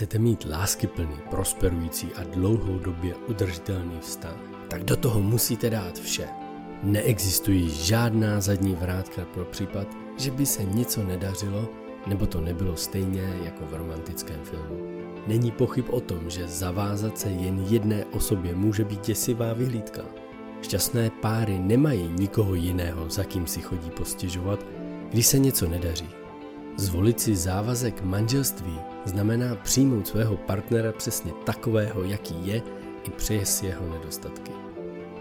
Chcete mít láskyplný, prosperující a dlouhodobě udržitelný vztah? Tak do toho musíte dát vše. Neexistují žádná zadní vrátka pro případ, že by se něco nedařilo, nebo to nebylo stejně jako v romantickém filmu. Není pochyb o tom, že zavázat se jen jedné osobě může být děsivá vyhlídka. Šťastné páry nemají nikoho jiného, za kým si chodí postěžovat, když se něco nedaří. Zvolit si závazek manželství znamená přijmout svého partnera přesně takového, jaký je, i přes jeho nedostatky.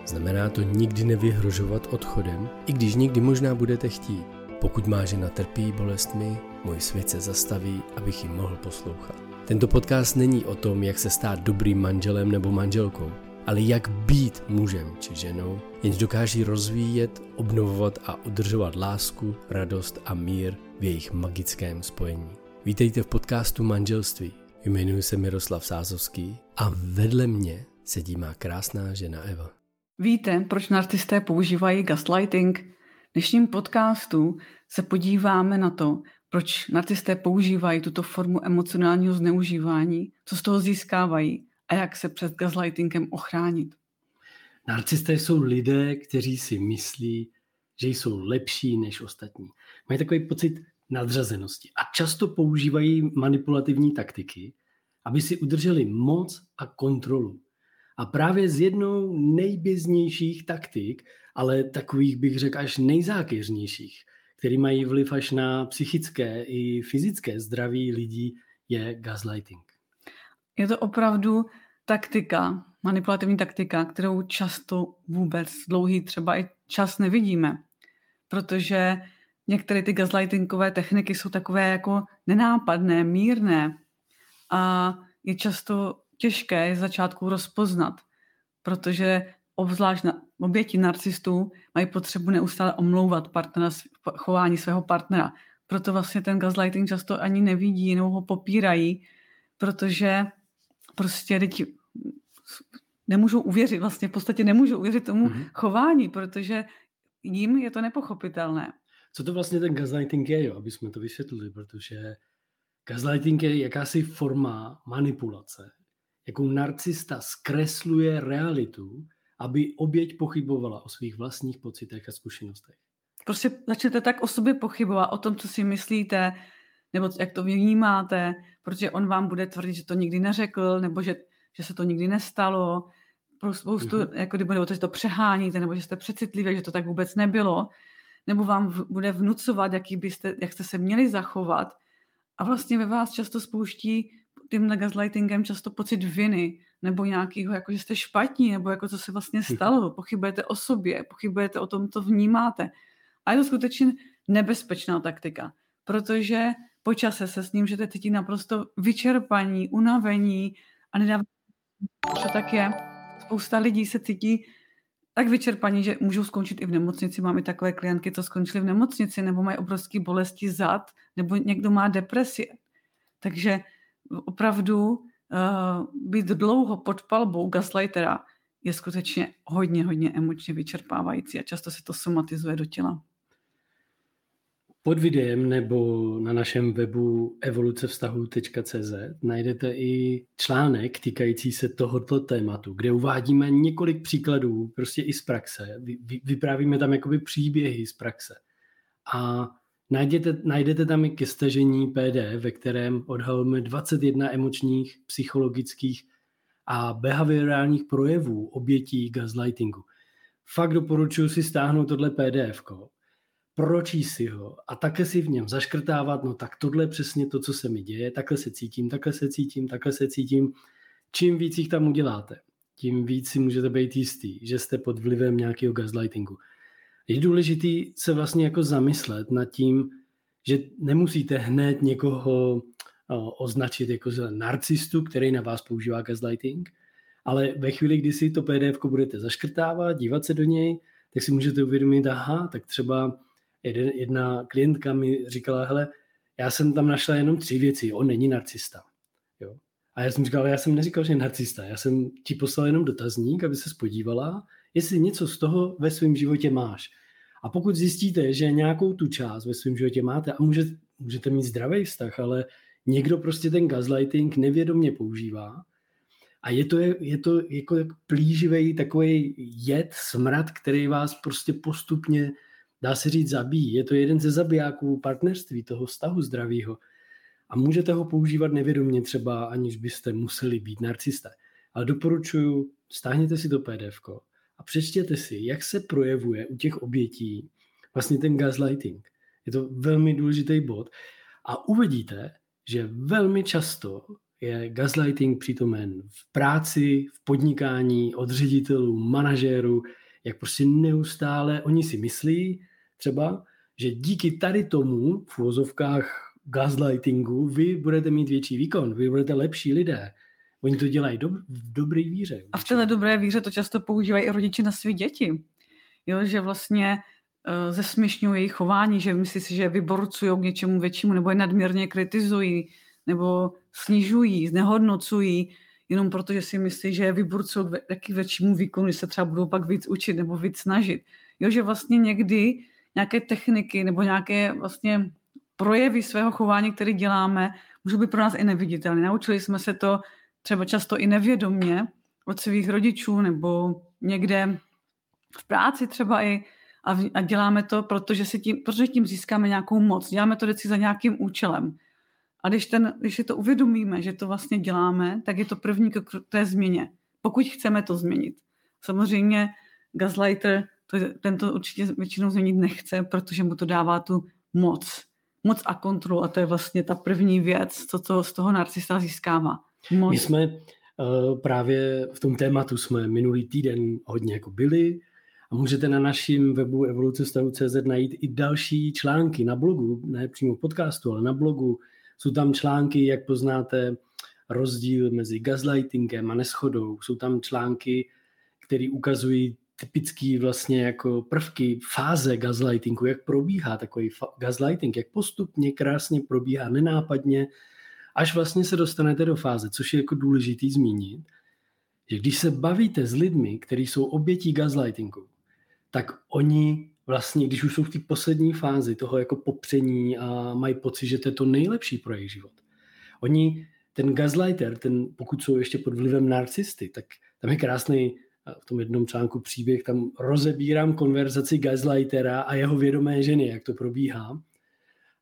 Znamená to nikdy nevyhrožovat odchodem, i když někdy možná budete chtít. Pokud má žena trpí bolestmi, můj svět se zastaví, abych ji mohl poslouchat. Tento podcast není o tom, jak se stát dobrým manželem nebo manželkou, ale jak být mužem či ženou, jenž dokáží rozvíjet, obnovovat a udržovat lásku, radost a mír v jejich magickém spojení. Vítejte v podcastu Manželství. Jmenuji se Miroslav Sázovský a vedle mě sedí má krásná žena Eva. Víte, proč narcisté používají gaslighting? V dnešním podcastu se podíváme na to, proč narcisté používají tuto formu emocionálního zneužívání, co z toho získávají a jak se před gaslightingem ochránit. Narcisté jsou lidé, kteří si myslí, že jsou lepší než ostatní. Mají takový pocit nadřazenosti a často používají manipulativní taktiky, aby si udrželi moc a kontrolu. A právě z jednou nejběznějších taktik, ale takových bych řekl až nejzákeřnějších, který mají vliv až na psychické i fyzické zdraví lidí, je gaslighting. Je to opravdu taktika, manipulativní taktika, kterou často vůbec dlouhý třeba i čas nevidíme, protože některé ty gaslightingové techniky jsou takové jako nenápadné, mírné a je často těžké je začátku rozpoznat, protože obzvlášť na oběti narcistů mají potřebu neustále omlouvat partnera, chování svého partnera. Proto vlastně ten gaslighting často ani nevidí, jenom ho popírají, protože prostě teď nemůžou uvěřit, vlastně v podstatě nemůžou uvěřit tomu mm-hmm. chování, protože jim je to nepochopitelné. Co to vlastně ten gaslighting je, jo, aby jsme to vysvětlili, protože gaslighting je jakási forma manipulace, jakou narcista zkresluje realitu, aby oběť pochybovala o svých vlastních pocitech a zkušenostech. Prostě začnete tak o sobě pochybovat, o tom, co si myslíte, nebo jak to vnímáte, protože on vám bude tvrdit, že to nikdy neřekl, nebo že, že se to nikdy nestalo, pro spoustu, mm-hmm. jako kdyby nebo to, že to přeháníte, nebo že jste přecitliví, že to tak vůbec nebylo, nebo vám v, bude vnucovat, jaký byste, jak jste se měli zachovat. A vlastně ve vás často spouští tím gaslightingem často pocit viny, nebo nějakého, jako že jste špatní, nebo jako co se vlastně mhm. stalo, pochybujete o sobě, pochybujete o tom, co vnímáte. A je to skutečně nebezpečná taktika, protože po čase se s ním můžete cítit naprosto vyčerpaní, unavení a nedává, že tak je. Spousta lidí se cítí tak vyčerpaní, že můžou skončit i v nemocnici. Máme takové klientky, co skončily v nemocnici, nebo mají obrovské bolesti zad, nebo někdo má depresi. Takže opravdu uh, být dlouho pod palbou gaslightera je skutečně hodně, hodně emočně vyčerpávající a často se to somatizuje do těla. Pod videem nebo na našem webu evolucevztahu.cz najdete i článek týkající se tohoto tématu, kde uvádíme několik příkladů prostě i z praxe. Vy, vyprávíme tam jakoby příběhy z praxe. A najdete, najdete tam i ke stažení PD, ve kterém odhalujeme 21 emočních, psychologických a behaviorálních projevů obětí gaslightingu. Fakt doporučuji si stáhnout tohle PDF, pročíst si ho a také si v něm zaškrtávat, no tak tohle je přesně to, co se mi děje, takhle se cítím, takhle se cítím, takhle se cítím. Čím víc jich tam uděláte, tím víc si můžete být jistý, že jste pod vlivem nějakého gaslightingu. Je důležité se vlastně jako zamyslet nad tím, že nemusíte hned někoho označit jako za narcistu, který na vás používá gaslighting, ale ve chvíli, kdy si to PDF budete zaškrtávat, dívat se do něj, tak si můžete uvědomit, aha, tak třeba jeden, jedna klientka mi říkala, hele, já jsem tam našla jenom tři věci, on není narcista. Jo? A já jsem říkal, já jsem neříkal, že je narcista, já jsem ti poslal jenom dotazník, aby se spodívala, jestli něco z toho ve svém životě máš. A pokud zjistíte, že nějakou tu část ve svém životě máte a můžete, můžete mít zdravý vztah, ale někdo prostě ten gaslighting nevědomně používá a je to, je to jako plíživý takový jed, smrad, který vás prostě postupně, dá se říct, zabíjí. Je to jeden ze zabijáků partnerství, toho vztahu zdravého. A můžete ho používat nevědomně třeba, aniž byste museli být narcisté. Ale doporučuji, stáhněte si to PDF a přečtěte si, jak se projevuje u těch obětí vlastně ten gaslighting. Je to velmi důležitý bod. A uvidíte, že velmi často je gaslighting přítomen v práci, v podnikání, od ředitelů, manažérů, jak prostě neustále oni si myslí třeba, že díky tady tomu v vozovkách gaslightingu vy budete mít větší výkon, vy budete lepší lidé. Oni to dělají do, v dobré víře. A v téhle dobré víře to často používají i rodiče na své děti. Jo, že vlastně uh, zesměšňují jejich chování, že myslí si, že vyborcují k něčemu většímu nebo je nadměrně kritizují nebo snižují, znehodnocují, jenom proto, že si myslí, že vyburcují k taky většímu výkonu, že se třeba budou pak víc učit nebo víc snažit. Jo, že vlastně někdy nějaké techniky nebo nějaké vlastně projevy svého chování, které děláme, můžou být pro nás i neviditelné. Naučili jsme se to třeba často i nevědomně od svých rodičů nebo někde v práci třeba i a, a děláme to, protože, si tím, protože tím získáme nějakou moc. Děláme to vždycky za nějakým účelem. A když, ten, když si to uvědomíme, že to vlastně děláme, tak je to první k té změně. Pokud chceme to změnit. Samozřejmě gaslighter to, ten to určitě většinou změnit nechce, protože mu to dává tu moc. Moc a kontrolu a to je vlastně ta první věc, co to z toho narcista získává. Moc. My jsme uh, právě v tom tématu jsme minulý týden hodně jako byli a můžete na našem webu evolucestavu.cz najít i další články na blogu, ne přímo v podcastu, ale na blogu, jsou tam články, jak poznáte rozdíl mezi gaslightingem a neschodou. Jsou tam články, které ukazují typický vlastně jako prvky fáze gaslightingu, jak probíhá takový gaslighting, jak postupně krásně probíhá nenápadně, až vlastně se dostanete do fáze, což je jako důležitý zmínit, že když se bavíte s lidmi, kteří jsou obětí gaslightingu, tak oni vlastně, když už jsou v té poslední fázi toho jako popření a mají pocit, že to je to nejlepší pro jejich život. Oni, ten gaslighter, ten, pokud jsou ještě pod vlivem narcisty, tak tam je krásný v tom jednom článku příběh, tam rozebírám konverzaci gaslightera a jeho vědomé ženy, jak to probíhá.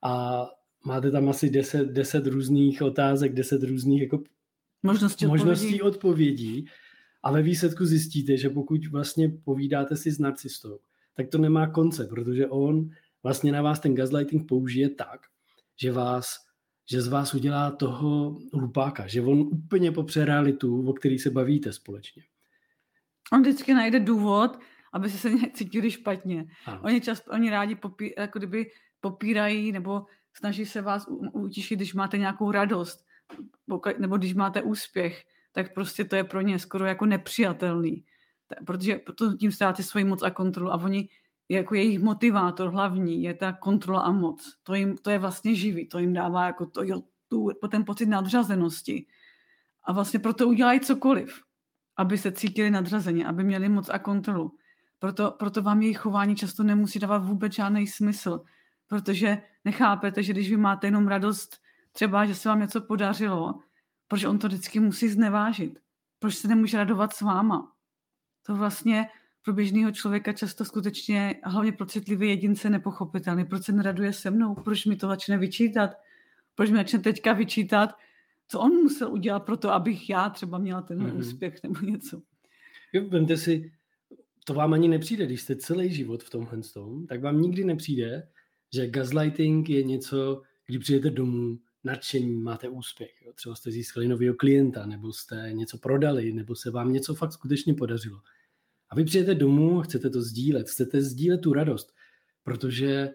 A máte tam asi deset, deset různých otázek, deset různých jako možností, možností odpovědí. odpovědí. A ve výsledku zjistíte, že pokud vlastně povídáte si s narcistou, tak to nemá konce, protože on vlastně na vás ten gaslighting použije tak, že vás že z vás udělá toho hlupáka, že on úplně popře realitu, o který se bavíte společně. On vždycky najde důvod, aby se se cítili špatně. Ano. Oni často, oni rádi popí, jako kdyby popírají nebo snaží se vás utišit, když máte nějakou radost nebo když máte úspěch, tak prostě to je pro ně skoro jako nepřijatelný protože proto tím ztrácí svoji moc a kontrolu a oni jako jejich motivátor hlavní je ta kontrola a moc. To, jim, to je vlastně živý, to jim dává jako to, jo, tu, ten pocit nadřazenosti. A vlastně proto udělají cokoliv, aby se cítili nadřazeně, aby měli moc a kontrolu. Proto, proto vám jejich chování často nemusí dávat vůbec žádný smysl, protože nechápete, že když vy máte jenom radost, třeba, že se vám něco podařilo, proč on to vždycky musí znevážit? Proč se nemůže radovat s váma? to vlastně pro běžného člověka často skutečně, hlavně pro citlivý jedince, nepochopitelný. Proč se neraduje se mnou? Proč mi to začne vyčítat? Proč mi začne teďka vyčítat? Co on musel udělat pro to, abych já třeba měla ten mm-hmm. úspěch nebo něco? Jo, vemte si, to vám ani nepřijde, když jste celý život v tomhle tom, tak vám nikdy nepřijde, že gaslighting je něco, kdy přijdete domů, nadšení, máte úspěch. Jo? Třeba jste získali nového klienta, nebo jste něco prodali, nebo se vám něco fakt skutečně podařilo. A vy přijete domů a chcete to sdílet, chcete sdílet tu radost, protože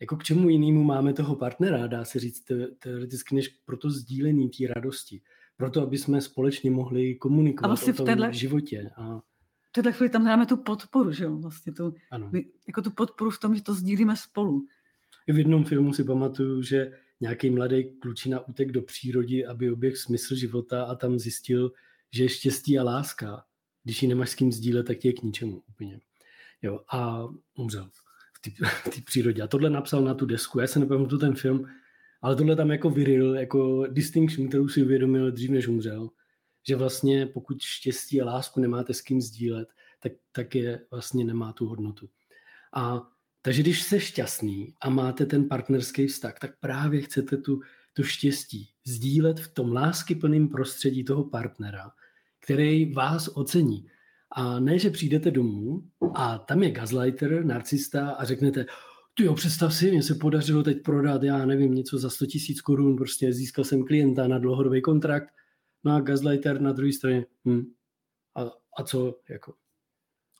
jako k čemu jinému máme toho partnera, dá se říct teoreticky, než pro to sdílení té radosti. Proto, aby jsme společně mohli komunikovat a vlastně o tom v téhle, životě. A... V téhle chvíli tam dáme tu podporu, že jo? Vlastně tu, ano. jako tu podporu v tom, že to sdílíme spolu. I v jednom filmu si pamatuju, že nějaký mladý klučina utek do přírody, aby oběh smysl života a tam zjistil, že je štěstí a láska když ji nemáš s kým sdílet, tak ti je k ničemu úplně. Jo, a umřel v té přírodě. A tohle napsal na tu desku. Já se nepamatuju ten film, Ale tohle tam jako vyril, jako distinction, kterou si uvědomil dřív, než umřel. Že vlastně pokud štěstí a lásku nemáte s kým sdílet, tak, tak je vlastně nemá tu hodnotu. A takže když jste šťastný a máte ten partnerský vztah, tak právě chcete tu, tu štěstí sdílet v tom láskyplném prostředí toho partnera, který vás ocení. A ne, že přijdete domů a tam je gazlighter, narcista a řeknete, ty jo, představ si, mně se podařilo teď prodat, já nevím, něco za 100 tisíc korun, prostě získal jsem klienta na dlouhodobý kontrakt, no a gazlighter na druhé straně, hm. a, a co, jako,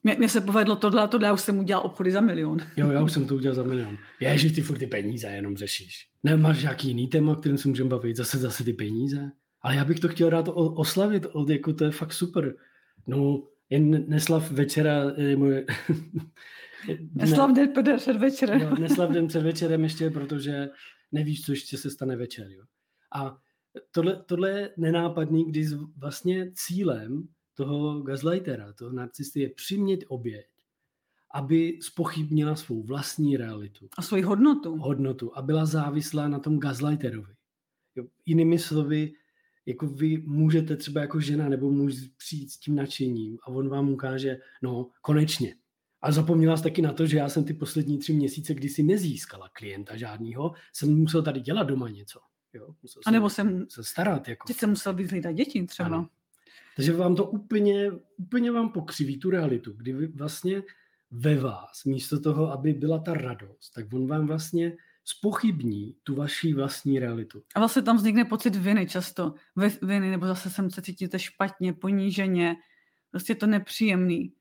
mně se povedlo tohle a tohle, já už jsem udělal obchody za milion. Jo, já už jsem to udělal za milion. že ty furt ty peníze jenom řešíš. Nemáš nějaký jiný téma, kterým se můžeme bavit, zase zase ty peníze. Ale já bych to chtěl rád oslavit, od, jako to je fakt super. No, jen neslav večera, je moje... neslav den před večerem. Jo, neslav den před večerem ještě, protože nevíš, co ještě se stane večer. Jo. A tohle, tohle je nenápadný, když vlastně cílem toho gazlightera, toho narcisty je přimět oběť, aby spochybnila svou vlastní realitu. A svoji hodnotu. Hodnotu. A byla závislá na tom gazlighterovi. Jo, jinými slovy, jako vy můžete třeba jako žena nebo muž přijít s tím nadšením a on vám ukáže, no konečně. A zapomněla jsi taky na to, že já jsem ty poslední tři měsíce, kdy si nezískala klienta žádného, jsem musel tady dělat doma něco. Jo? Musel a nebo jsem se starat. Jako. Teď jsem musel být hlídat děti třeba. Ano. Takže vám to úplně, úplně vám pokřiví tu realitu, kdy vy vlastně ve vás, místo toho, aby byla ta radost, tak on vám vlastně spochybní tu vaší vlastní realitu. A vlastně tam vznikne pocit viny často. Viny, nebo zase sem se cítíte špatně, poníženě. Prostě je to nepříjemný.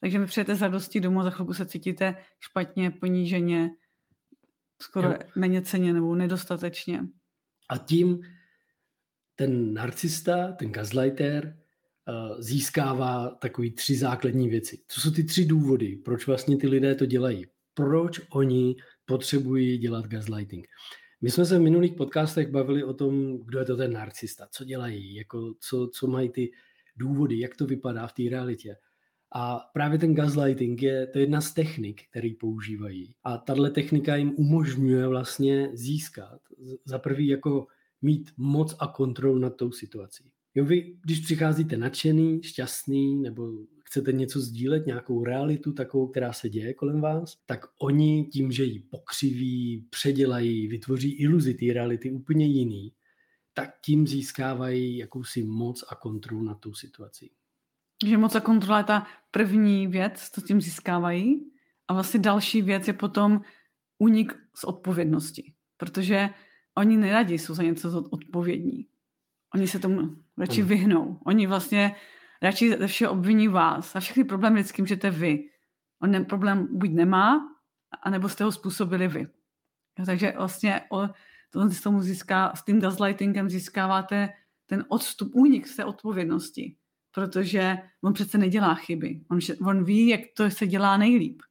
Takže mi přijete z radosti domů, za chvilku se cítíte špatně, poníženě, skoro jo. méně ceně nebo nedostatečně. A tím ten narcista, ten gaslighter, Eh, získává takový tři základní věci. Co jsou ty tři důvody, proč vlastně ty lidé to dělají? Proč oni potřebují dělat gaslighting? My jsme se v minulých podcastech bavili o tom, kdo je to ten narcista, co dělají, jako co, co mají ty důvody, jak to vypadá v té realitě. A právě ten gaslighting je to je jedna z technik, který používají. A tahle technika jim umožňuje vlastně získat za prvý jako mít moc a kontrolu nad tou situací. Jo, vy, když přicházíte nadšený, šťastný, nebo chcete něco sdílet, nějakou realitu takovou, která se děje kolem vás, tak oni tím, že ji pokřiví, předělají, vytvoří iluzi té reality úplně jiný, tak tím získávají jakousi moc a kontrolu nad tou situací. Že moc a kontrola je ta první věc, co tím získávají. A vlastně další věc je potom unik z odpovědnosti. Protože oni neradi jsou za něco odpovědní. Oni se tomu radši vyhnou. Oni vlastně radši ze všeho obviní vás. A všechny problémy vždycky můžete vy. On ten problém buď nemá, anebo jste ho způsobili vy. Jo, takže vlastně o, to s, tomu získá, s tím gaslightingem získáváte ten odstup, únik z té odpovědnosti. Protože on přece nedělá chyby. On, on ví, jak to se dělá nejlíp.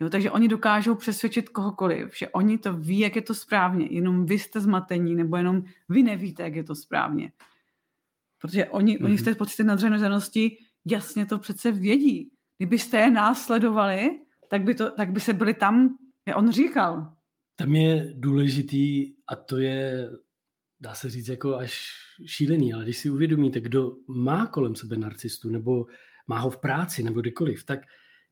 Jo, takže oni dokážou přesvědčit kohokoliv, že oni to ví, jak je to správně, jenom vy jste zmatení, nebo jenom vy nevíte, jak je to správně. Protože oni, mm-hmm. oni v té pocity nadřazenosti jasně to přece vědí. Kdybyste je následovali, tak by, to, tak by se byli tam, jak on říkal. Tam je důležitý, a to je, dá se říct, jako až šílený, ale když si uvědomíte, kdo má kolem sebe narcistu, nebo má ho v práci, nebo kdykoliv, tak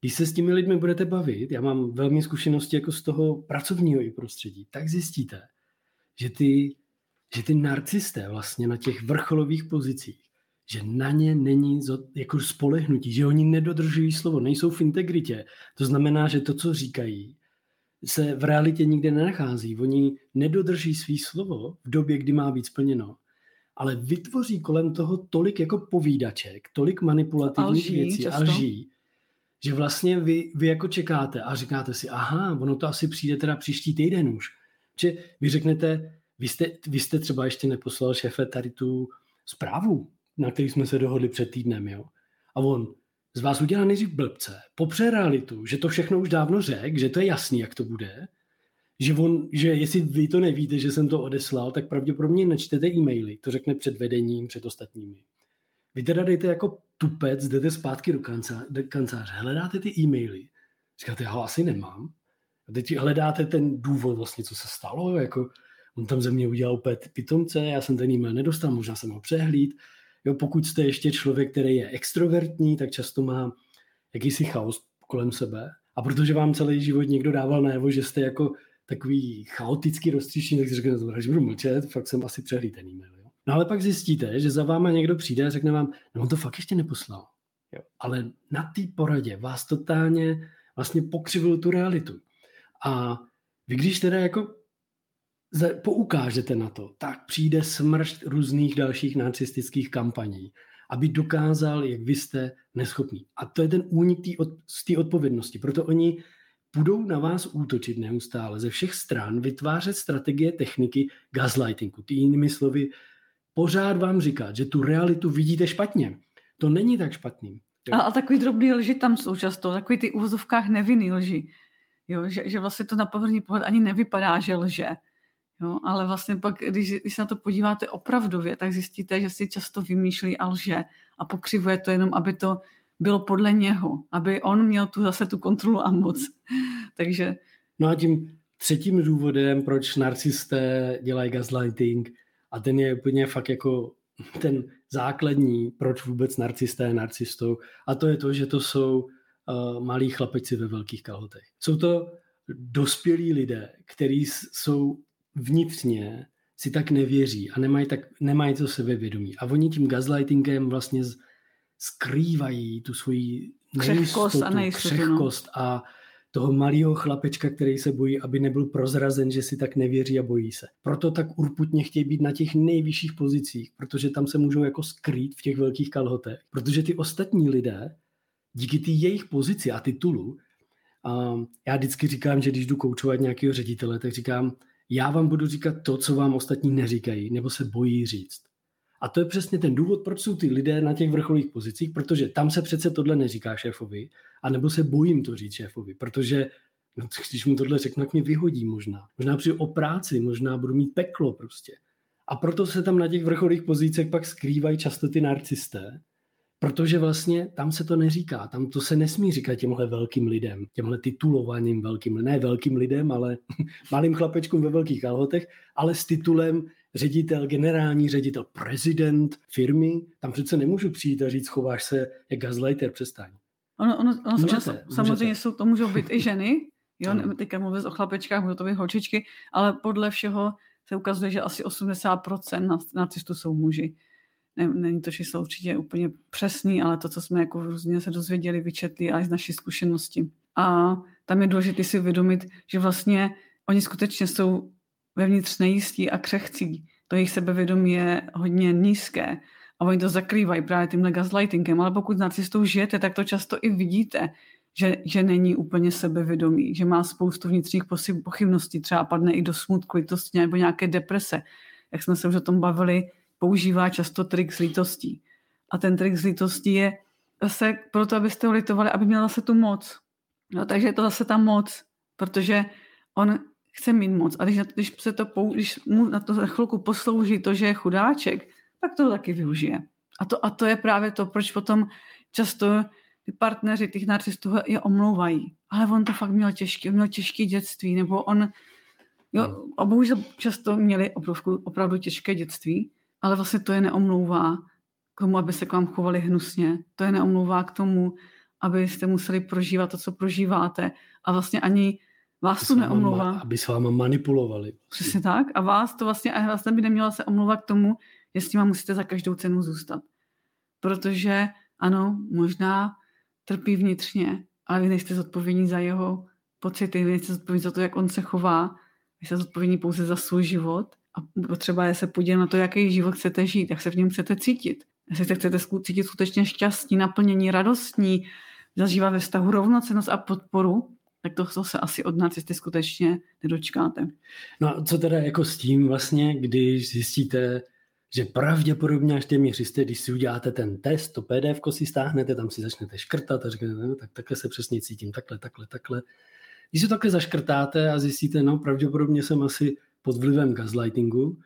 když se s těmi lidmi budete bavit, já mám velmi zkušenosti jako z toho pracovního i prostředí, tak zjistíte, že ty, že ty narcisté vlastně na těch vrcholových pozicích, že na ně není jako spolehnutí, že oni nedodržují slovo, nejsou v integritě. To znamená, že to, co říkají, se v realitě nikde nenachází. Oni nedodrží svý slovo v době, kdy má být splněno, ale vytvoří kolem toho tolik jako povídaček, tolik manipulativních alží, věcí, často. lží, že vlastně vy, vy jako čekáte a říkáte si, aha, ono to asi přijde teda příští týden už. Že vy řeknete, vy jste, vy jste třeba ještě neposlal šéfe tady tu zprávu, na který jsme se dohodli před týdnem, jo. A on z vás udělá nejdřív blbce, popře realitu, že to všechno už dávno řekl, že to je jasný, jak to bude, že, on, že jestli vy to nevíte, že jsem to odeslal, tak pravděpodobně nečtete e-maily, to řekne před vedením, před ostatními. Vy teda dejte jako tupec, jdete zpátky do, kanca, do kanceláře, hledáte ty e-maily, říkáte, já ho asi nemám. A teď hledáte ten důvod vlastně, co se stalo, jako on tam ze mě udělal úplně pitomce, já jsem ten e-mail nedostal, možná jsem ho přehlíd. Jo, pokud jste ještě člověk, který je extrovertní, tak často má jakýsi chaos kolem sebe. A protože vám celý život někdo dával najevo, že jste jako takový chaotický roztříštěný, tak si řekne, že budu mlčet, fakt jsem asi přehlíd ten e-mail. Jo. No ale pak zjistíte, že za váma někdo přijde a řekne vám, no on to fakt ještě neposlal. Jo. Ale na té poradě vás totálně vlastně pokřivil tu realitu. A vy když teda jako poukážete na to, tak přijde smršť různých dalších nacistických kampaní, aby dokázal, jak vy jste neschopní. A to je ten únik tý od, z té odpovědnosti. Proto oni budou na vás útočit neustále ze všech stran, vytvářet strategie techniky gaslightingu. Ty jinými slovy, pořád vám říkat, že tu realitu vidíte špatně. To není tak špatný. A, a takový drobný lži tam jsou často, takový ty úvozovkách nevinný lži. Jo, že, že vlastně to na první pohled ani nevypadá, že lže. Jo, ale vlastně pak, když, když se na to podíváte opravdově, tak zjistíte, že si často vymýšlí a lže a pokřivuje to jenom, aby to bylo podle něho, aby on měl tu zase tu kontrolu a moc. Takže... No a tím třetím důvodem, proč narcisté dělají gaslighting, a ten je úplně fakt jako ten základní, proč vůbec narcisté je narcistou, a to je to, že to jsou uh, malí chlapeci ve velkých kalhotech. Jsou to dospělí lidé, kteří jsou vnitřně si tak nevěří a nemají, tak, nemají to sebevědomí. A oni tím gaslightingem vlastně skrývají tu svoji křehkost a nejistotu, no. křehkost a toho malého chlapečka, který se bojí, aby nebyl prozrazen, že si tak nevěří a bojí se. Proto tak urputně chtějí být na těch nejvyšších pozicích, protože tam se můžou jako skrýt v těch velkých kalhotech. Protože ty ostatní lidé, díky té jejich pozici a titulu, a já vždycky říkám, že když jdu koučovat nějakého ředitele, tak říkám, já vám budu říkat to, co vám ostatní neříkají, nebo se bojí říct. A to je přesně ten důvod, proč jsou ty lidé na těch vrcholových pozicích, protože tam se přece tohle neříká šéfovi, anebo se bojím to říct šéfovi, protože no, když mu tohle řeknu, tak mě vyhodí možná. Možná přijdu o práci, možná budu mít peklo prostě. A proto se tam na těch vrcholových pozicích pak skrývají často ty narcisté, Protože vlastně tam se to neříká, tam to se nesmí říkat těmhle velkým lidem, těmhle titulovaným velkým, ne velkým lidem, ale malým chlapečkům ve velkých kalhotech, ale s titulem ředitel, generální ředitel, prezident firmy, tam přece nemůžu přijít a říct, chováš se jak gaslighter, přestaň. Ono, ono, ono, můžete, ono samozřejmě jsou, to můžou být i ženy, jo, ano. teďka mluvím o chlapečkách, můžou to být holčičky, ale podle všeho se ukazuje, že asi 80% nacistů jsou muži ne, není to číslo určitě úplně přesný, ale to, co jsme jako různě se dozvěděli, vyčetli a z naší zkušenosti. A tam je důležité si uvědomit, že vlastně oni skutečně jsou vevnitř nejistí a křehcí. To jejich sebevědomí je hodně nízké a oni to zakrývají právě tím gaslightingem, ale pokud narcistou žijete, tak to často i vidíte, že, že není úplně sebevědomý, že má spoustu vnitřních pochybností, třeba padne i do smutku, lítosti nebo nějaké deprese. Jak jsme se už o tom bavili, používá často trik z lítostí. A ten trik z lítostí je zase proto, abyste ho litovali, aby měl zase tu moc. No, takže je to zase ta moc, protože on chce mít moc. A když, když, se to, když mu na to za chvilku poslouží to, že je chudáček, tak to taky využije. A to, a to je právě to, proč potom často ty partneři těch narcistů je omlouvají. Ale on to fakt měl těžké, měl těžké dětství, nebo on, jo, a bohužel často měli obrovskou, opravdu těžké dětství, ale vlastně to je neomlouvá k tomu, aby se k vám chovali hnusně. To je neomlouvá k tomu, abyste museli prožívat to, co prožíváte. A vlastně ani vás to neomlouvá. Aby s váma manipulovali. Přesně tak. A vás to vlastně, a vlastně by neměla se omlouvat k tomu, že s nima musíte za každou cenu zůstat. Protože ano, možná trpí vnitřně, ale vy nejste zodpovědní za jeho pocity, vy nejste zodpovědní za to, jak on se chová, vy jste zodpovědní pouze za svůj život a potřeba je se podívat na to, jaký život chcete žít, jak se v něm chcete cítit. Jestli se chcete cítit skutečně šťastní, naplnění, radostní, zažívat ve vztahu rovnocenost a podporu, tak to se asi od narcisty skutečně nedočkáte. No a co teda jako s tím vlastně, když zjistíte, že pravděpodobně až téměř jste, když si uděláte ten test, to PDF si stáhnete, tam si začnete škrtat a řeknete, no, tak takhle se přesně cítím, takhle, takhle, takhle. Když si takhle zaškrtáte a zjistíte, no pravděpodobně jsem asi pod vlivem gaslightingu.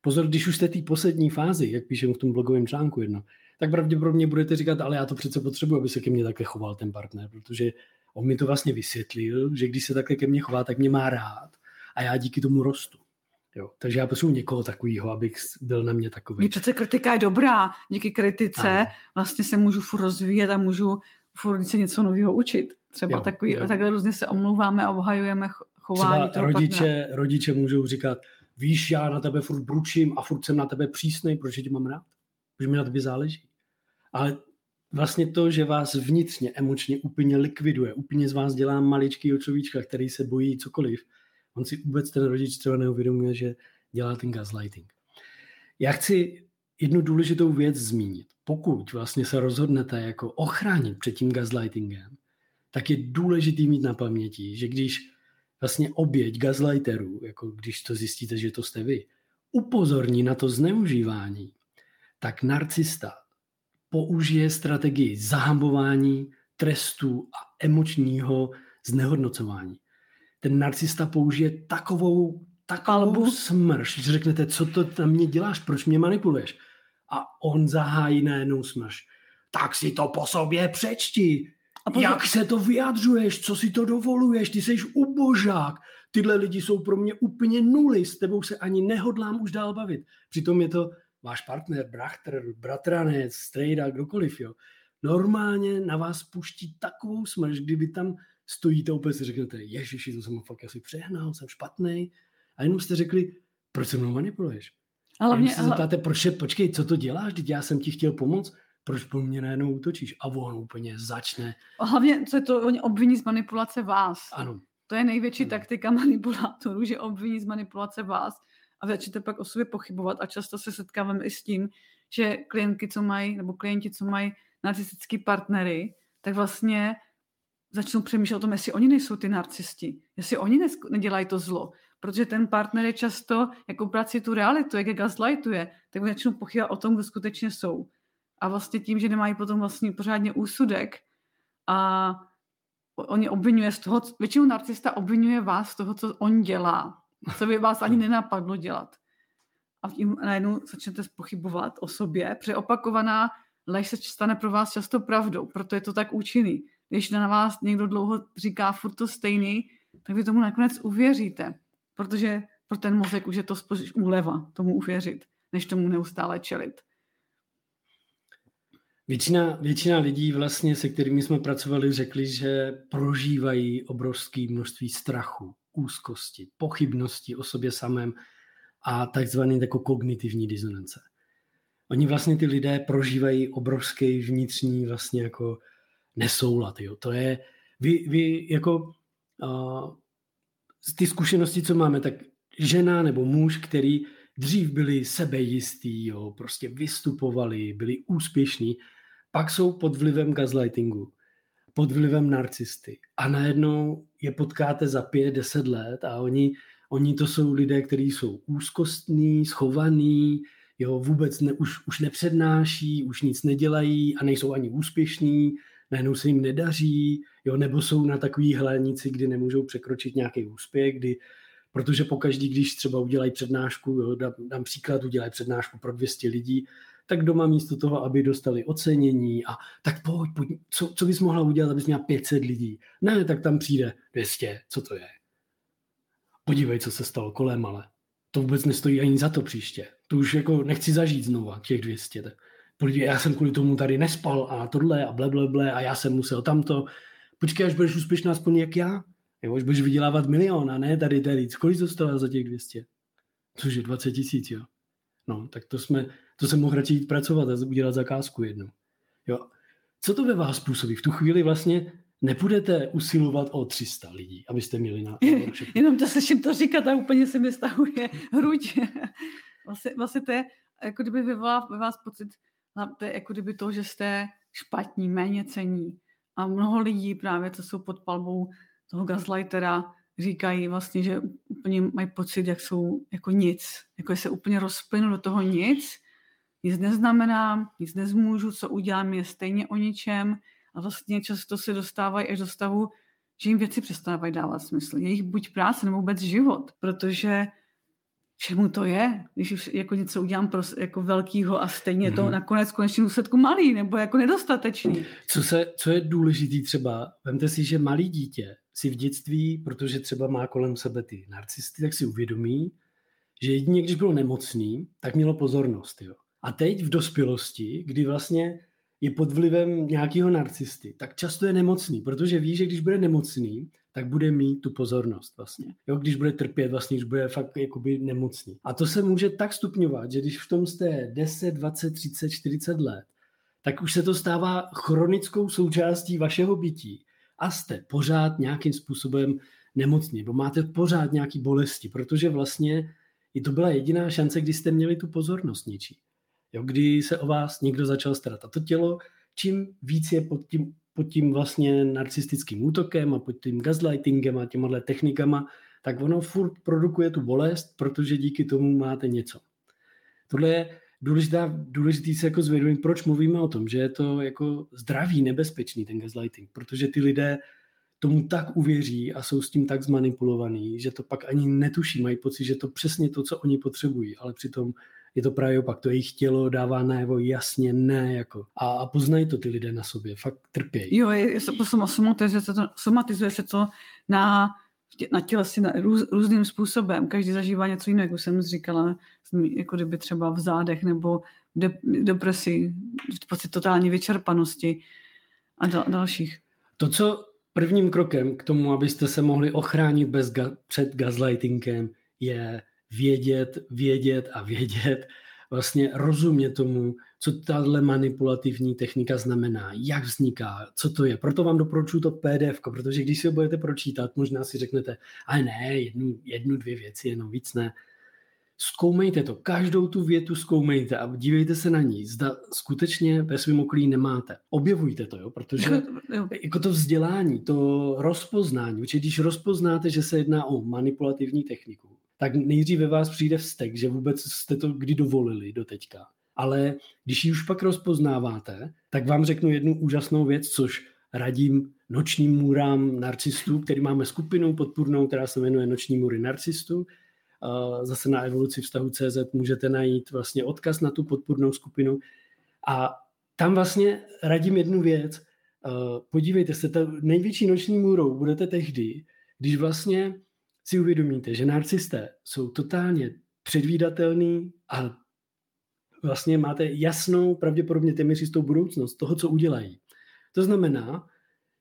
Pozor, když už jste té poslední fázi, jak píšem v tom blogovém článku jedno, tak pravděpodobně budete říkat, ale já to přece potřebuji, aby se ke mně takhle choval ten partner, protože on mi to vlastně vysvětlil, že když se takhle ke mně chová, tak mě má rád a já díky tomu rostu. Jo. Takže já potřebuji někoho takového, abych byl na mě takový. Mě přece kritika je dobrá. Díky kritice ano. vlastně se můžu furt rozvíjet a můžu furt se něco nového učit. Třeba jo, takový, jo. takhle různě se omlouváme a obhajujeme chování Třeba rodiče, rodiče můžou říkat, víš, já na tebe furt bručím a furt jsem na tebe přísnej, protože tě mám rád. Protože mi na tebe záleží. Ale vlastně to, že vás vnitřně, emočně úplně likviduje, úplně z vás dělá maličký človíčka, který se bojí cokoliv, on si vůbec ten rodič třeba neuvědomuje, že dělá ten gaslighting. Já chci jednu důležitou věc zmínit. Pokud vlastně se rozhodnete jako ochránit před tím gaslightingem, tak je důležitý mít na paměti, že když vlastně oběť gaslighterů, jako když to zjistíte, že to jste vy, upozorní na to zneužívání, tak narcista použije strategii zahambování, trestu a emočního znehodnocování. Ten narcista použije takovou, takovou smrš, že řeknete, co to na mě děláš, proč mě manipuluješ? A on zahájí najednou smrš. Tak si to po sobě přečti. A potom... Jak se to vyjadřuješ? Co si to dovoluješ? Ty jsi ubožák. Tyhle lidi jsou pro mě úplně nuly. S tebou se ani nehodlám už dál bavit. Přitom je to váš partner, brachtr, bratranec, strejda, kdokoliv, jo. Normálně na vás puští takovou smrš, kdyby tam stojíte úplně si řeknete, ježiši, to jsem fakt asi přehnal, jsem špatný. A jenom jste řekli, proč se mnou manipuluješ? Ale mě, se ale... zeptáte, proč, počkej, co to děláš, teď já jsem ti chtěl pomoct, proč po mě najednou útočíš? A on úplně začne. Hlavně, co je to, oni obviní z manipulace vás. Ano. To je největší ano. taktika manipulátorů, že obviní z manipulace vás a začnete pak o sobě pochybovat a často se setkávám i s tím, že klientky, co mají, nebo klienti, co mají narcistický partnery, tak vlastně začnou přemýšlet o tom, jestli oni nejsou ty narcisti, jestli oni nedělají to zlo, protože ten partner je často, jako prací tu realitu, jak je gaslightuje, tak začnou pochybovat o tom, kdo skutečně jsou. A vlastně tím, že nemají potom vlastně pořádně úsudek a oni obvinuje z toho, většinou narcista obvinuje vás z toho, co on dělá, co by vás ani nenapadlo dělat. A tím najednou začnete pochybovat o sobě, protože opakovaná lež se stane pro vás často pravdou, proto je to tak účinný. Když na vás někdo dlouho říká furt to stejný, tak vy tomu nakonec uvěříte, protože pro ten mozek už je to spíš úleva tomu uvěřit, než tomu neustále čelit. Většina, většina lidí vlastně, se kterými jsme pracovali, řekli, že prožívají obrovské množství strachu, úzkosti, pochybnosti o sobě samém a takzvaný jako kognitivní disonance. Oni vlastně ty lidé prožívají obrovský vnitřní vlastně jako nesoulad. Jo. To je, vy, vy jako uh, ty zkušenosti, co máme, tak žena nebo muž, který dřív byli sebejistý, jo, prostě vystupovali, byli úspěšní, pak jsou pod vlivem gaslightingu, pod vlivem narcisty. A najednou je potkáte za pět, deset let a oni, oni to jsou lidé, kteří jsou úzkostní, schovaní, jo, vůbec ne, už, už nepřednáší, už nic nedělají a nejsou ani úspěšní, najednou se jim nedaří, jo, nebo jsou na takový hlenici, kdy nemůžou překročit nějaký úspěch, kdy, protože pokaždý, když třeba udělají přednášku, jo, dám, dám příklad, udělají přednášku pro 200 lidí, tak doma místo toho, aby dostali ocenění a tak pojď, pojď co, co bys mohla udělat, abys měla 500 lidí? Ne, tak tam přijde 200, co to je? Podívej, co se stalo kolem, ale to vůbec nestojí ani za to příště. To už jako nechci zažít znova, těch 200. Tak podívej, já jsem kvůli tomu tady nespal a tohle a ble, ble, ble a já jsem musel tamto. Počkej, až budeš úspěšná aspoň jak já. Jo, až budeš vydělávat milion a ne tady tady. Kolik to stalo za těch 200? Cože, 20 tisíc, jo. No, tak to jsme, to jsem mohl radši jít pracovat a udělat zakázku jednu. Jo. Co to ve vás působí? V tu chvíli vlastně nepůjdete usilovat o 300 lidí, abyste měli na... Jenom to slyším to říkat a úplně se mi stahuje hruď. vlastně, vlastně to je, jako kdyby vyvolá ve vás pocit, to je jako kdyby to, že jste špatní, méně cení. A mnoho lidí právě, co jsou pod palbou toho gaslightera, říkají vlastně, že úplně mají pocit, jak jsou jako nic. Jako se úplně rozplynu do toho nic, nic neznamená, nic nezmůžu, co udělám je stejně o ničem a vlastně často se dostávají až do stavu, že jim věci přestávají dávat smysl. Jejich buď práce nebo vůbec život, protože čemu to je, když už jako něco udělám pro jako velkýho a stejně to mm. nakonec konečně důsledku malý nebo jako nedostatečný. Co, se, co je důležitý třeba, vemte si, že malý dítě si v dětství, protože třeba má kolem sebe ty narcisty, tak si uvědomí, že jedině když bylo nemocný, tak mělo pozornost. Jo. A teď v dospělosti, kdy vlastně je pod vlivem nějakého narcisty, tak často je nemocný, protože ví, že když bude nemocný, tak bude mít tu pozornost vlastně. Jo, když bude trpět, vlastně, když bude fakt jakoby nemocný. A to se může tak stupňovat, že když v tom jste 10, 20, 30, 40 let, tak už se to stává chronickou součástí vašeho bytí a jste pořád nějakým způsobem nemocní, nebo máte pořád nějaký bolesti, protože vlastně i to byla jediná šance, kdy jste měli tu pozornost něčí. Jo, kdy se o vás někdo začal starat. A to tělo, čím víc je pod tím, pod tím vlastně narcistickým útokem a pod tím gaslightingem a těma technikama, tak ono furt produkuje tu bolest, protože díky tomu máte něco. Tohle je důležitá, důležitý se jako zvědomit, proč mluvíme o tom, že je to jako zdravý, nebezpečný ten gaslighting, protože ty lidé tomu tak uvěří a jsou s tím tak zmanipulovaný, že to pak ani netuší, mají pocit, že to přesně to, co oni potřebují, ale přitom je to právě opak, to jejich tělo dává najevo jasně ne, jako. A, a poznají to ty lidé na sobě, fakt trpějí. Jo, je, je, somatizuje, se to, somatizuje se to na, na tělesi na růz, různým způsobem. Každý zažívá něco jiného, jak už jsem říkala, jako kdyby třeba v zádech nebo de, depresi, pocit totální vyčerpanosti a dal, dalších. To, co prvním krokem k tomu, abyste se mohli ochránit bez ga- před gaslightingem, je vědět, vědět a vědět, vlastně rozumět tomu, co tahle manipulativní technika znamená, jak vzniká, co to je. Proto vám doporučuji to PDF, protože když si ho budete pročítat, možná si řeknete, ale ne, jednu, jednu dvě věci, jenom víc ne. Zkoumejte to, každou tu větu zkoumejte a dívejte se na ní, zda skutečně ve svém okolí nemáte. Objevujte to, jo, protože jako to vzdělání, to rozpoznání, protože když rozpoznáte, že se jedná o manipulativní techniku, tak nejdřív ve vás přijde vztek, že vůbec jste to kdy dovolili do teďka. Ale když ji už pak rozpoznáváte, tak vám řeknu jednu úžasnou věc, což radím nočním můrám narcistů, který máme skupinu podpůrnou, která se jmenuje Noční můry narcistů. Zase na evoluci vztahu CZ můžete najít vlastně odkaz na tu podpůrnou skupinu. A tam vlastně radím jednu věc. Podívejte se, ta největší noční můrou budete tehdy, když vlastně si uvědomíte, že narcisté jsou totálně předvídatelný a vlastně máte jasnou, pravděpodobně téměř jistou budoucnost toho, co udělají. To znamená,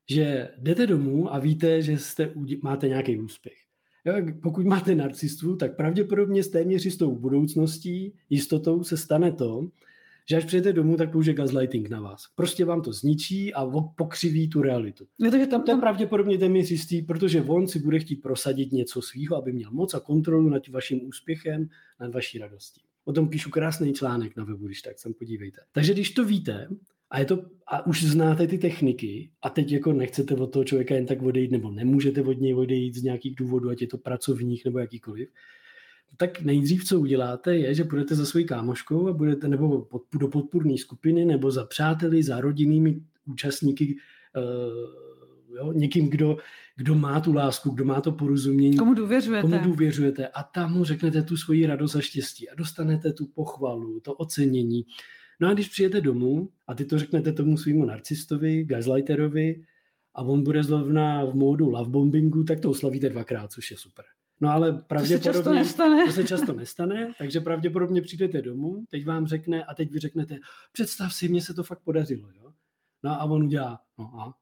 že jdete domů a víte, že jste, máte nějaký úspěch. Pokud máte narcistu, tak pravděpodobně s téměř jistou budoucností, jistotou se stane to, že až přijete domů, tak použije gaslighting na vás. Prostě vám to zničí a pokřiví tu realitu. No, takže tam, tam... To je pravděpodobně téměř jistý, protože on si bude chtít prosadit něco svého, aby měl moc a kontrolu nad vaším úspěchem, nad vaší radostí. O tom píšu krásný článek na webu, když tak sem podívejte. Takže když to víte, a, je to, a už znáte ty techniky a teď jako nechcete od toho člověka jen tak odejít nebo nemůžete od něj odejít z nějakých důvodů, ať je to pracovních nebo jakýkoliv, tak nejdřív, co uděláte, je, že půjdete za svojí kámoškou a budete nebo pod, do podpůrné skupiny nebo za přáteli, za rodinnými účastníky, uh, jo, někým, kdo, kdo má tu lásku, kdo má to porozumění. Komu důvěřujete. Komu důvěřujete a tam mu řeknete tu svoji radost a štěstí a dostanete tu pochvalu, to ocenění. No a když přijete domů a ty to řeknete tomu svýmu narcistovi, gaslighterovi a on bude zrovna v módu love bombingu, tak to oslavíte dvakrát, což je super. No ale pravděpodobně to se často nestane. To se často nestane, takže pravděpodobně přijdete domů, teď vám řekne a teď vy řeknete, představ si, mně se to fakt podařilo. Jo? No a on udělá, no a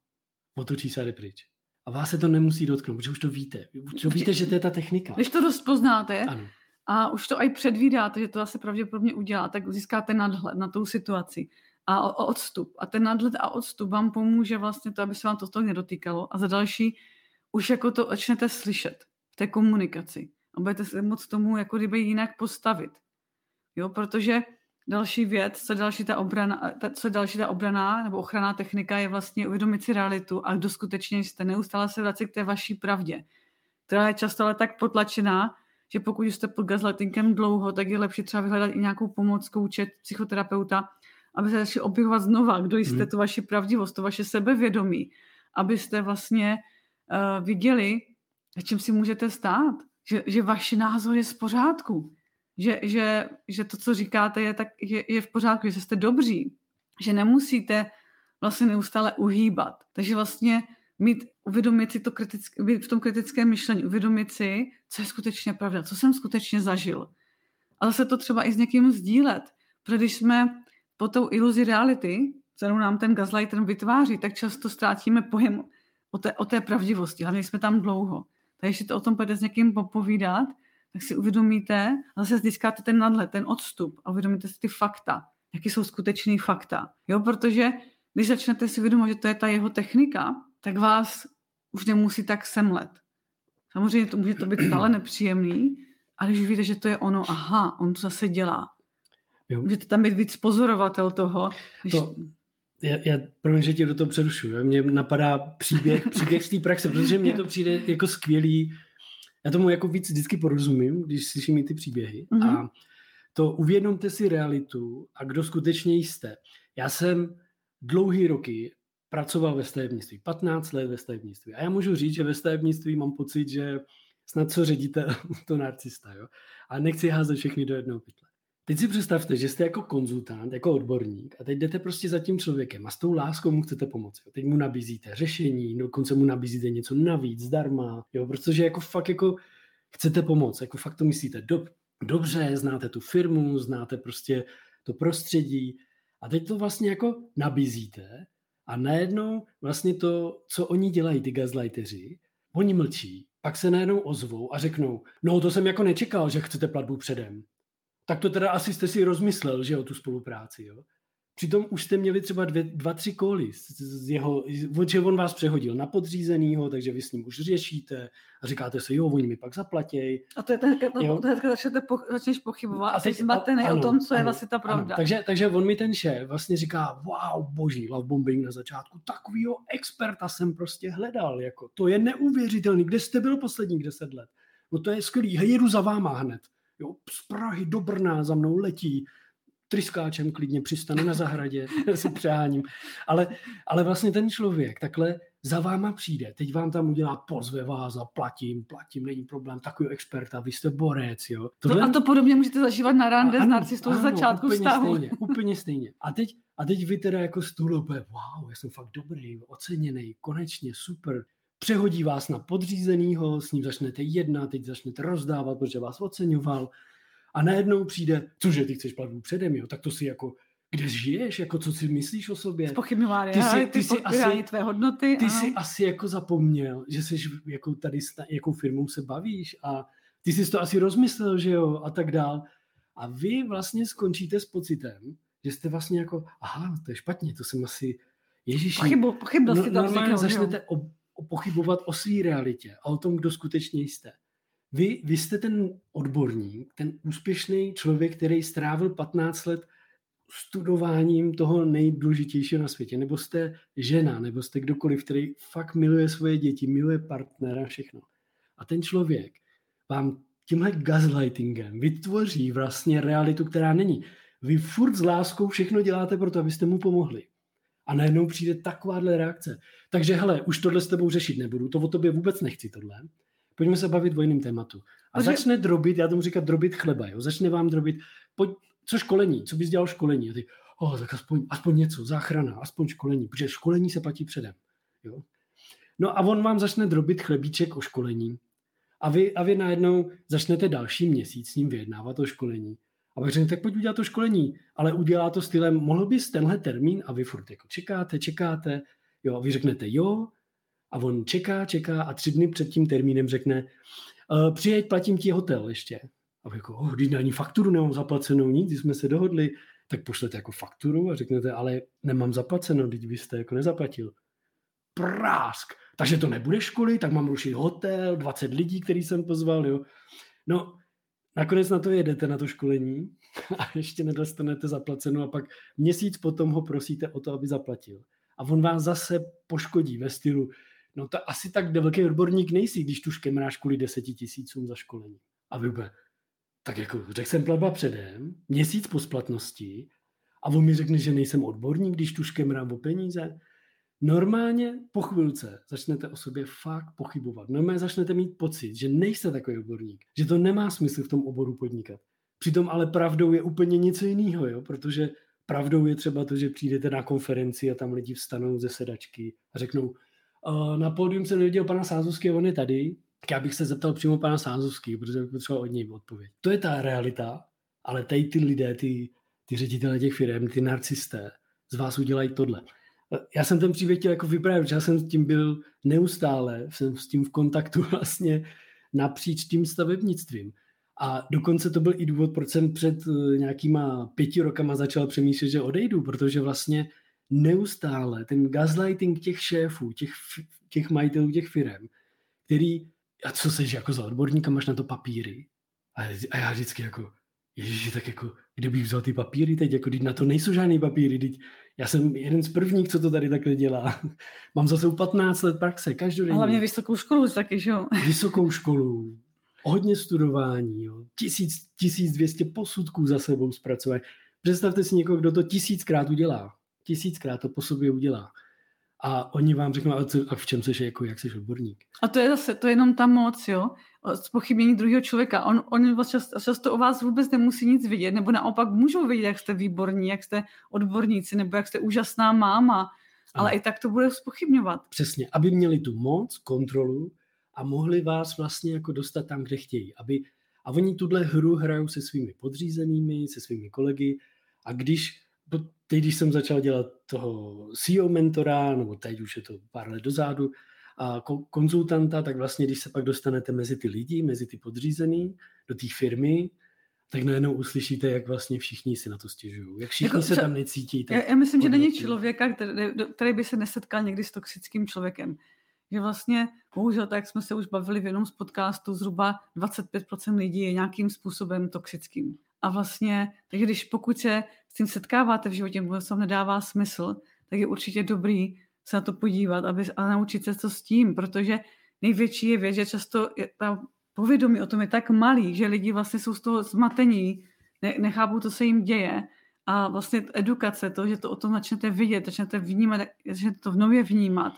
otočí se a jde pryč. A vás se to nemusí dotknout, protože už to víte. Už to víte, že to je ta technika. Když to dost poznáte ano. a už to i předvídáte, že to zase pravděpodobně udělá, tak získáte nadhled na tou situaci a odstup. A ten nadhled a odstup vám pomůže vlastně to, aby se vám to nedotýkalo. A za další už jako to začnete slyšet v té komunikaci. A budete se moc tomu jako kdyby jinak postavit. Jo, protože další věc, co další ta obrana, ta, co další ta obrana nebo ochranná technika je vlastně uvědomit si realitu a kdo skutečně jste. Neustále se vracet k té vaší pravdě, která je často ale tak potlačená, že pokud jste pod gaslightingem dlouho, tak je lepší třeba vyhledat i nějakou pomoc, kouče, psychoterapeuta, aby se začali objevovat znova, kdo jste, hmm. tu vaši pravdivost, to vaše sebevědomí, abyste vlastně uh, viděli, čím si můžete stát, že, že váš názor je v pořádku, že, že, že to, co říkáte, je, tak, je, je v pořádku, že jste dobří, že nemusíte vlastně neustále uhýbat. Takže vlastně mít, uvědomit si to kritické, v tom kritickém myšlení, uvědomit si, co je skutečně pravda, co jsem skutečně zažil. A zase to třeba i s někým sdílet. Protože když jsme po tou iluzi reality, kterou nám ten gaslighter vytváří, tak často ztratíme pojem o té, o té pravdivosti. Hlavně jsme tam dlouho. Takže když si to o tom půjdete s někým popovídat, tak si uvědomíte, a zase získáte ten nadhled, ten odstup a uvědomíte si ty fakta, jaký jsou skutečný fakta. Jo, protože když začnete si uvědomit, že to je ta jeho technika, tak vás už nemusí tak semlet. Samozřejmě to může to být stále nepříjemný, ale když víte, že to je ono, aha, on to zase dělá. Jo. Můžete tam být víc pozorovatel toho. Když... To, já, já promiň, že tě do toho přerušuju. Mně napadá příběh, příběh z té praxe, protože mně to přijde jako skvělý. Já tomu jako víc vždycky porozumím, když slyším ty příběhy. Mm-hmm. A to uvědomte si realitu a kdo skutečně jste. Já jsem dlouhý roky pracoval ve stavebnictví, 15 let ve stavebnictví. A já můžu říct, že ve stavebnictví mám pocit, že snad co ředitel, to narcista, jo. A nechci házet všechny do jednoho pytle. Teď si představte, že jste jako konzultant, jako odborník a teď jdete prostě za tím člověkem a s tou láskou mu chcete pomoci. Teď mu nabízíte řešení, dokonce mu nabízíte něco navíc, zdarma, jo, protože jako fakt jako chcete pomoct, jako fakt to myslíte do, dobře, znáte tu firmu, znáte prostě to prostředí a teď to vlastně jako nabízíte a najednou vlastně to, co oni dělají, ty gazlighteři, oni mlčí, pak se najednou ozvou a řeknou, no to jsem jako nečekal, že chcete platbu předem. Tak to teda asi jste si rozmyslel, že o tu spolupráci, jo? Přitom už jste měli třeba dvě, dva, tři koly z, z jeho, že on vás přehodil na podřízenýho, takže vy s ním už řešíte a říkáte si, jo, oni mi pak zaplatěj. A to je ten, to, to, to začnete po, začneš pochybovat a teď zmatený o tom, co ano, je vlastně ta pravda. Ano, takže, takže on mi ten šéf vlastně říká, wow, boží, love bombing na začátku, takovýho experta jsem prostě hledal, jako, to je neuvěřitelný, kde jste byl posledních deset let? No to je skvělý, jedu za váma hned. Jo, z Prahy do Brna za mnou letí, tryskáčem klidně přistane na zahradě, si přeháním. Ale, ale vlastně ten člověk takhle za váma přijde, teď vám tam udělá, pozve vás a platím, platím, není problém, takový experta, vy jste borec, jo. Tohle... No a to podobně můžete zažívat na rande s narcistou z začátku úplně vztahu. Stejně, úplně stejně. A teď, a teď vy teda jako stůl wow, já jsem fakt dobrý, oceněný, konečně, super. Přehodí vás na podřízenýho, s ním začnete jednat, teď začnete rozdávat, protože vás oceňoval a najednou přijde, cože, ty chceš platbu předem, jo, tak to si jako, kde žiješ, jako co si myslíš o sobě? Spochybňování, ty, si, ty, si asi, tvé hodnoty. Ty jsi asi jako zapomněl, že jsi jako tady s jakou firmou se bavíš a ty jsi to asi rozmyslel, že jo, a tak dál. A vy vlastně skončíte s pocitem, že jste vlastně jako, aha, to je špatně, to jsem asi, ježiši. Pochybu, pochybil no, tam normálně začnete o, o, pochybovat o své realitě a o tom, kdo skutečně jste. Vy, vy jste ten odborník, ten úspěšný člověk, který strávil 15 let studováním toho nejdůležitějšího na světě, nebo jste žena, nebo jste kdokoliv, který fakt miluje svoje děti, miluje partnera, všechno. A ten člověk vám tímhle gaslightingem vytvoří vlastně realitu, která není. Vy furt s láskou všechno děláte pro to, abyste mu pomohli. A najednou přijde takováhle reakce. Takže hele, už tohle s tebou řešit nebudu, to o tobě vůbec nechci tohle. Pojďme se bavit o jiném tématu. A Takže... začne drobit, já tomu říkám drobit chleba, jo? začne vám drobit, pojď, co školení, co bys dělal školení? A ty, oh, tak aspoň, aspoň něco, záchrana, aspoň školení, protože školení se platí předem. Jo? No a on vám začne drobit chlebíček o školení a vy, a vy najednou začnete další měsíc s ním vyjednávat o školení. A pak řeknete, tak pojď udělat to školení, ale udělá to stylem, mohl bys tenhle termín a vy furt jako čekáte, čekáte, jo, a vy řeknete jo, a on čeká, čeká a tři dny před tím termínem řekne, uh, přijeď, platím ti hotel ještě. A jako, oh, když ani fakturu nemám zaplacenou, nic, když jsme se dohodli, tak pošlete jako fakturu a řeknete, ale nemám zaplaceno, když vy jste jako nezaplatil. Prásk! Takže to nebude školy, tak mám rušit hotel, 20 lidí, který jsem pozval, jo. No, nakonec na to jedete, na to školení a ještě nedostanete zaplaceno a pak měsíc potom ho prosíte o to, aby zaplatil. A on vás zase poškodí ve stylu, no to asi tak velký odborník nejsi, když tu škemráš kvůli deseti tisícům za školení. A vy úplně, tak jako řekl jsem platba předem, měsíc po splatnosti a on mi řekne, že nejsem odborník, když tu škemrám o peníze. Normálně po chvilce začnete o sobě fakt pochybovat. Normálně začnete mít pocit, že nejste takový odborník, že to nemá smysl v tom oboru podnikat. Přitom ale pravdou je úplně něco jiného, jo? protože pravdou je třeba to, že přijdete na konferenci a tam lidi vstanou ze sedačky a řeknou, na pódium jsem neviděl pana Sázovský, on je tady, tak já bych se zeptal přímo pana Sázovský, protože bych potřeboval od něj odpověď. To je ta realita Ale tady ty lidé, ty, ty ředitele těch firm, ty narcisté, z vás udělají tohle. Já jsem ten příběh chtěl jako vyprávět, já jsem s tím byl neustále, jsem s tím v kontaktu vlastně napříč tím stavebnictvím. A dokonce to byl i důvod, proč jsem před eh, nějakýma pěti rokama začal přemýšlet, že odejdu, protože vlastně neustále ten gaslighting těch šéfů, těch, těch majitelů těch firm, který, a co seš jako za odborníka, máš na to papíry? A, a já vždycky jako, ježiši, tak jako, kde bych vzal ty papíry teď, jako, na to nejsou žádný papíry, teď, já jsem jeden z prvních, co to tady takhle dělá. Mám zase 15 let praxe, každodenně. Hlavně vysokou školu taky, že jo? Vysokou školu, hodně studování, jo. Tisíc, 1200 posudků za sebou zpracovat. Představte si někoho, kdo to tisíckrát udělá. Tisíckrát to po sobě udělá. A oni vám řeknou, a, co, a v čem jsi, jako, jak jsi odborník. A to je zase, to je jenom ta moc, jo, spochybnění druhého člověka. On, on vás často, často o vás vůbec nemusí nic vidět, nebo naopak můžou vidět, jak jste výborní, jak jste odborníci, nebo jak jste úžasná máma, ale ano. i tak to bude spochybňovat. Přesně, aby měli tu moc, kontrolu a mohli vás vlastně jako dostat tam, kde chtějí. Aby, a oni tuhle hru hrajou se svými podřízenými, se svými kolegy a když teď, když jsem začal dělat toho CEO mentora, nebo teď už je to pár let dozadu, a konzultanta, tak vlastně, když se pak dostanete mezi ty lidi, mezi ty podřízený, do té firmy, tak najednou uslyšíte, jak vlastně všichni si na to stěžují. Jak všichni jako, se tam necítí. Já, já myslím, že není člověka, který, který by se nesetkal někdy s toxickým člověkem. Že vlastně, bohužel, tak jsme se už bavili v jednom z podcastů, zhruba 25% lidí je nějakým způsobem toxickým. A vlastně, takže když pokud se s tím setkáváte v životě, vůbec vám nedává smysl, tak je určitě dobrý se na to podívat aby, a naučit se to s tím, protože největší je věc, že často je ta povědomí o tom je tak malý, že lidi vlastně jsou z toho zmatení, ne, nechápou, co se jim děje a vlastně edukace, to, že to o tom začnete vidět, začnete vnímat, začnete to v nově vnímat,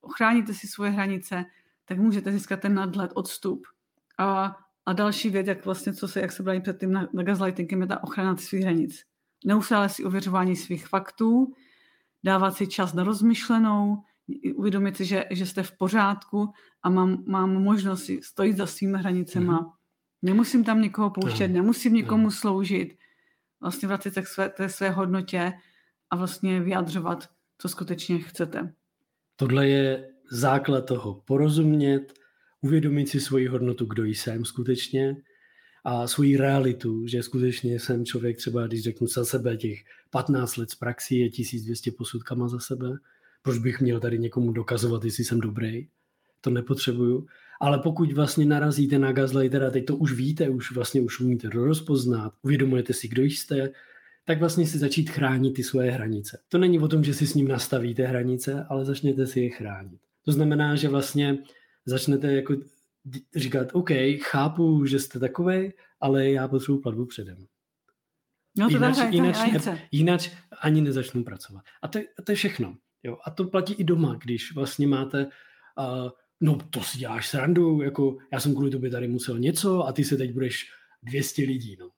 ochráníte si svoje hranice, tak můžete získat ten nadhled, odstup. A, a další věc, jak vlastně, co se, jak se brali předtím na, na gaslightingem, je ta ochrana svých hranic. Neustále si ověřování svých faktů, dávat si čas na rozmyšlenou, uvědomit si, že, že jste v pořádku a mám, mám možnost stojit za svými hranicema. Mm-hmm. Nemusím tam někoho pouštět, nemusím někomu sloužit. Vlastně vracet se k své, té své hodnotě a vlastně vyjadřovat, co skutečně chcete. Tohle je základ toho porozumět, uvědomit si svoji hodnotu, kdo jsem skutečně, a svoji realitu, že skutečně jsem člověk třeba, když řeknu za sebe těch 15 let z praxi, je 1200 posudkama za sebe, proč bych měl tady někomu dokazovat, jestli jsem dobrý, to nepotřebuju. Ale pokud vlastně narazíte na gaslightera, teď to už víte, už vlastně už umíte rozpoznat, uvědomujete si, kdo jste, tak vlastně si začít chránit ty svoje hranice. To není o tom, že si s ním nastavíte hranice, ale začněte si je chránit. To znamená, že vlastně začnete jako říkat, OK, chápu, že jste takový, ale já potřebuji platbu předem. No to jinak, jinak, ne, jinak ani nezačnu pracovat. A to, to je všechno. Jo? A to platí i doma, když vlastně máte, uh, no to si děláš srandu, jako já jsem kvůli tobě tady musel něco a ty se teď budeš 200 lidí, no,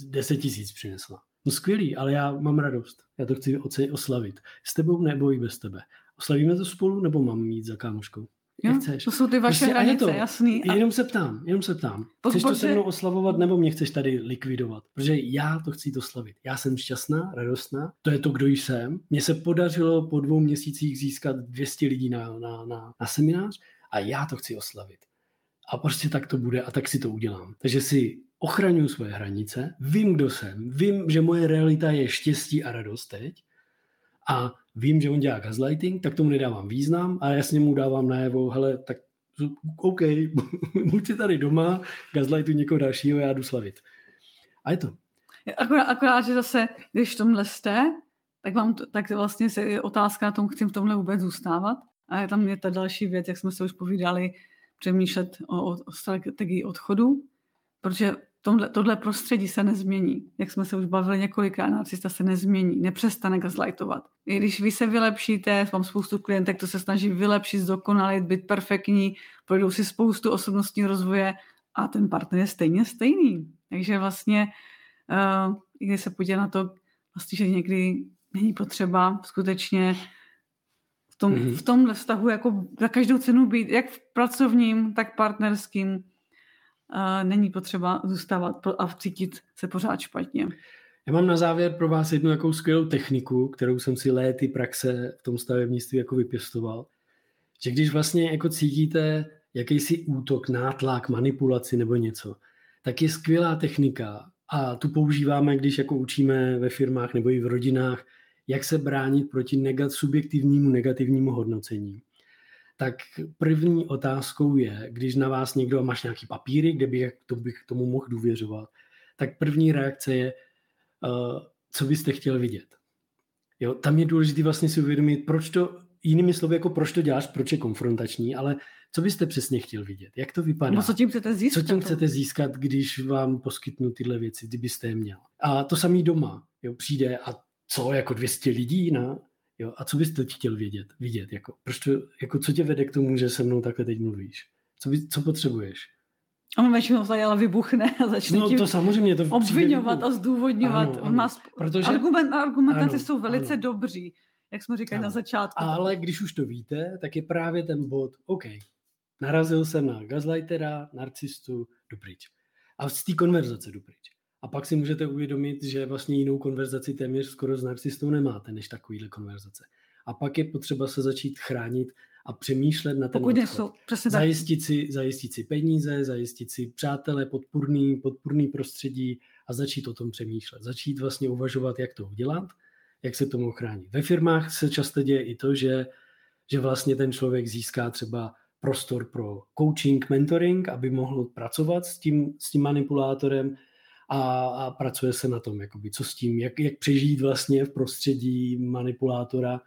10 tisíc přinesla. No skvělý, ale já mám radost. Já to chci oslavit. S tebou nebo i bez tebe. Oslavíme to spolu nebo mám mít za kámoškou? Jo, chceš. To jsou ty vaše prostě hranice, to. jasný. A... Jenom se ptám, jenom se ptám. Chceš to se mnou oslavovat nebo mě chceš tady likvidovat? Protože já to chci oslavit. Já jsem šťastná, radostná, to je to, kdo jsem. Mně se podařilo po dvou měsících získat 200 lidí na, na, na, na seminář a já to chci oslavit. A prostě tak to bude a tak si to udělám. Takže si ochraňuji svoje hranice, vím, kdo jsem, vím, že moje realita je štěstí a radost teď a vím, že on dělá gaslighting, tak tomu nedávám význam a jasně mu dávám najevo, hele, tak OK, buď si tady doma, gaslightu někoho dalšího, já jdu slavit. A je to. Akorát, akorát že zase, když v tomhle jste, tak, vám to, tak vlastně se je otázka na tom, chci v tomhle vůbec zůstávat. A je tam je ta další věc, jak jsme se už povídali, přemýšlet o, o strategii odchodu, protože tomhle, tohle prostředí se nezmění. Jak jsme se už bavili několikrát, narcista se nezmění, nepřestane gaslightovat. I když vy se vylepšíte, mám spoustu klientek, to se snaží vylepšit, zdokonalit, být perfektní, projdou si spoustu osobnostního rozvoje a ten partner je stejně stejný. Takže vlastně, uh, když se podívá na to, vlastně, že někdy není potřeba skutečně v, tom, mm-hmm. v tomhle vztahu jako za každou cenu být, jak v pracovním, tak partnerským, není potřeba zůstávat a cítit se pořád špatně. Já mám na závěr pro vás jednu jakou skvělou techniku, kterou jsem si léty praxe v tom stavebnictví jako vypěstoval. Že když vlastně jako cítíte jakýsi útok, nátlak, manipulaci nebo něco, tak je skvělá technika a tu používáme, když jako učíme ve firmách nebo i v rodinách, jak se bránit proti negat, subjektivnímu negativnímu hodnocení. Tak první otázkou je, když na vás někdo máš nějaký papíry, kde bych, to bych tomu mohl důvěřovat, tak první reakce je, uh, co byste chtěl vidět. Jo, tam je důležité vlastně si uvědomit, proč to, jinými slovy, jako proč to děláš, proč je konfrontační, ale co byste přesně chtěl vidět? Jak to vypadá? No, co tím chcete získat? Co tím chcete získat, když vám poskytnu tyhle věci, kdybyste je měl? A to samý doma. Jo, přijde a co, jako 200 lidí na, jo, a co byste chtěl vědět, vidět, jako, proč to, jako, co tě vede k tomu, že se mnou takhle teď mluvíš? Co, by, co potřebuješ? On většinou se ale vybuchne a začne no, to samozřejmě, to obvinovat a zdůvodňovat. Ano, ano, má sp... protože, Argument, argumentace ano, jsou velice ano. dobří, jak jsme říkali Ano. na začátku. ale když už to víte, tak je právě ten bod, OK, narazil jsem na gazlightera, narcistu, jdu pryč. A z té konverzace jdu pryč. A pak si můžete uvědomit, že vlastně jinou konverzaci téměř skoro s narcistou nemáte, než takovýhle konverzace. A pak je potřeba se začít chránit a přemýšlet na ten Pokud odchod. nejsou, přesně tak. Zajistit si, zajistit si peníze, zajistit si přátele, podpůrný, podpůrný prostředí a začít o tom přemýšlet. Začít vlastně uvažovat, jak to udělat, jak se tomu chránit. Ve firmách se často děje i to, že, že vlastně ten člověk získá třeba prostor pro coaching, mentoring, aby mohl pracovat s tím, s tím manipulátorem a, a pracuje se na tom, jakoby, co s tím, jak, jak přežít vlastně v prostředí manipulátora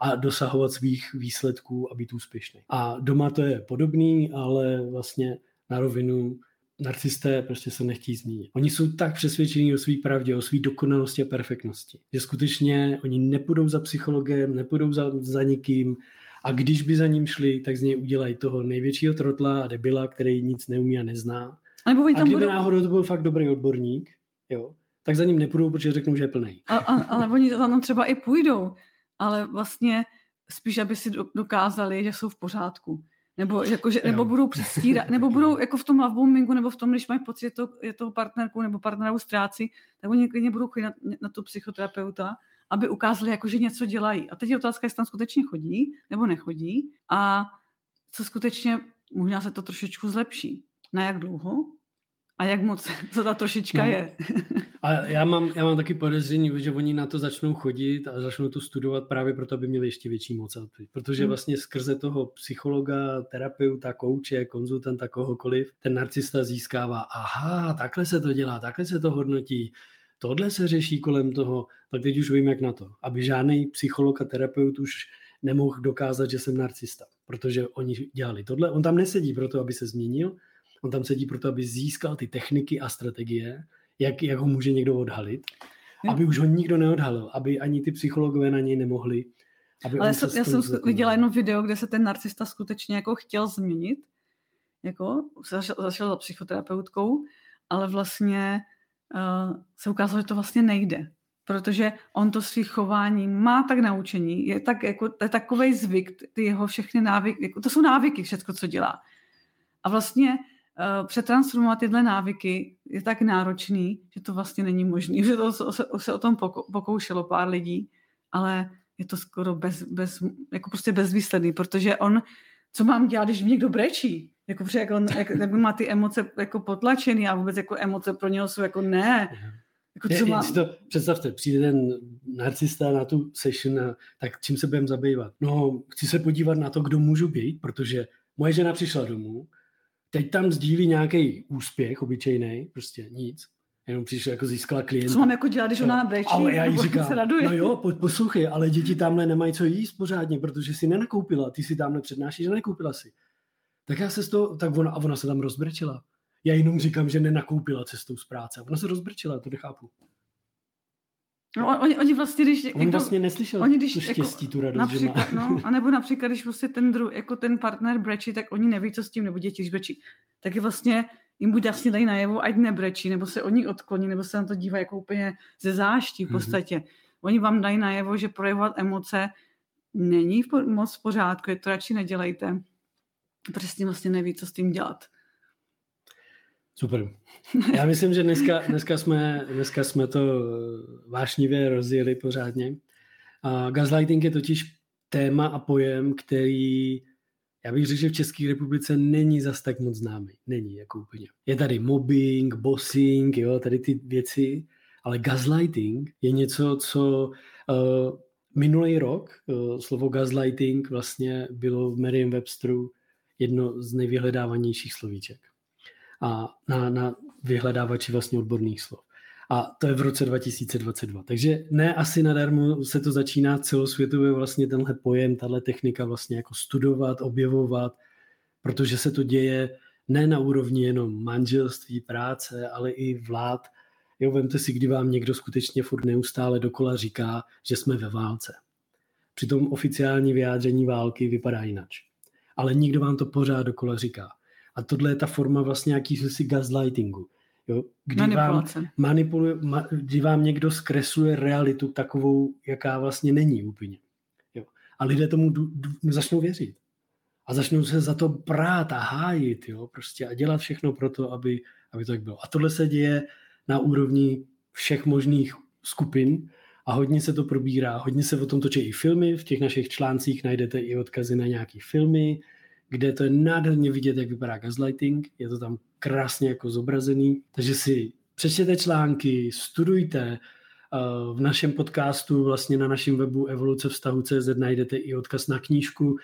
a dosahovat svých výsledků a být úspěšný. A doma to je podobný, ale vlastně na rovinu narcisté prostě se nechtějí změnit. Oni jsou tak přesvědčení o své pravdě, o své dokonalosti a perfektnosti, že skutečně oni nepůjdou za psychologem, nepůjdou za, za nikým a když by za ním šli, tak z něj udělají toho největšího trotla a debila, který nic neumí a nezná. A nebo oni A tam kdyby budou, náhodou to byl fakt dobrý odborník, jo, tak za ním nepůjdou, protože řeknou, že je plný. a, a, ale oni za tam třeba i půjdou, ale vlastně spíš, aby si do- dokázali, že jsou v pořádku. Nebo, jako, že, nebo budou předstírat, nebo budou jako v tom love bombingu, nebo v tom, když mají pocit, že to, je to partnerku nebo partneru ztrácí, tak oni klidně budou chodit na, na tu psychoterapeuta, aby ukázali, jako, že něco dělají. A teď je otázka, jestli tam skutečně chodí, nebo nechodí. A co skutečně, možná se to trošičku zlepší. Na jak dlouho? A jak moc, co ta trošička No. je. A já mám, já mám taky podezření, že oni na to začnou chodit a začnou to studovat právě proto, aby měli ještě větší moc. Protože Hmm. vlastně skrze toho psychologa, terapeuta, kouče, konzultanta, kohokoliv, ten narcista získává, aha, takhle se to dělá, takhle se to hodnotí, tohle se řeší kolem toho, tak teď už vím, jak na to. Aby žádný psycholog a terapeut už nemohl dokázat, že jsem narcista, protože oni dělali tohle. On tam nesedí proto, aby se změnil, on tam sedí proto, aby získal ty techniky a strategie, jak, jak ho může někdo odhalit, Jo. aby už ho nikdo neodhalil, aby ani ty psychologové na něj nemohli. Aby Ale já tou jsem viděla jedno video, kde se ten narcista skutečně jako chtěl změnit. Jako, zašel, zašel za psychoterapeutkou, ale vlastně uh, se ukázalo, že to vlastně nejde. Protože on to svých chování má tak naučení, je, tak, jako, je takový zvyk, ty jeho všechny návyky, jako, to jsou návyky všechno, co dělá. A vlastně přetransformovat tyhle návyky je tak náročný, že to vlastně není možné. Že to se, se o tom poko- pokoušelo pár lidí, ale je to skoro bez, bez, jako prostě bezvýsledný, protože on, co mám dělat, když mě někdo brečí? Jako, protože jak on jak, jak má ty emoce jako potlačený a vůbec jako emoce pro něho jsou jako ne. Jako, Je, co je, mám? si to, představte, přijde ten narcista na tu session a tak čím se budeme zabývat? No, chci se podívat na to, kdo můžu být, protože moje žena přišla domů, teď tam sdílí nějaký úspěch obyčejný, prostě nic, jenom přišla jako získala klienta. Co mám jako dělat, když ona brečí? Ale já jí říkám, se raduje. no jo, po, poslouchej, ale děti tamhle nemají co jíst pořádně, protože si nenakoupila, ty si tamhle přednášíš, že nekoupila si. Tak já se z toho, tak ona, a ona se tam rozbrečela. Já jenom říkám, že nenakoupila cestou z práce. Ona se rozbrečela, to nechápu. No, oni, oni vlastně, když... On jako, vlastně neslyšel oni když to jako štěstí, tu radost, Například, že má. no, a nebo například, když prostě ten, dru, jako ten partner brečí, tak oni neví, co s tím, nebo děti, když brečí. Tak je vlastně, jim buď jasně dají najevo, ať nebrečí, nebo se oni odkloní, nebo se na to dívají jako úplně ze záští v Mhm. podstatě. Oni vám dají najevo, že projevovat emoce není moc v pořádku, je to radši nedělejte, s tím vlastně neví, co s tím dělat. Super. Já myslím, že dneska, dneska, jsme, dneska jsme to vášnivě rozjeli pořádně. A gaslighting je totiž téma a pojem, který já bych řekl, že v České republice není zas tak moc známý. Není jako úplně. Je tady mobbing, bossing, jo, tady ty věci, ale gaslighting je něco, co uh, minulý rok, uh, slovo gaslighting vlastně bylo v Merriam-Websteru jedno z nejvyhledávanějších slovíček. A na, na vyhledávači vlastně odborných slov. A to je v roce 2022. Takže ne asi nadarmo se to začíná celosvětově vlastně tenhle pojem, tahle technika vlastně jako studovat, objevovat, protože se to děje ne na úrovni jenom manželství, práce, ale i vlád. Jo, vemte si, kdy vám někdo skutečně furt neustále dokola říká, že jsme ve válce. Přitom oficiální vyjádření války vypadá jinak. Ale nikdo vám to pořád dokola říká. A tohle je ta forma vlastně jakýsi gaslightingu Jo? Kdy, vám, manipuluje, ma, kdy vám někdo zkresluje realitu takovou, jaká vlastně není úplně. Jo? A lidé tomu du, du, začnou věřit. A začnou se za to brát a hájit. Jo? Prostě a dělat všechno pro to, aby, aby to tak bylo. A tohle se děje na úrovni všech možných skupin a hodně se to probírá. Hodně se o tom točí i filmy. V těch našich článcích najdete i odkazy na nějaké filmy, kde to je nádherně vidět, jak vypadá gaslighting. Je to tam krásně jako zobrazený. Takže si přečtěte články, studujte. V našem podcastu, vlastně na našem webu evoluce vztahu CZ najdete i odkaz na knížku,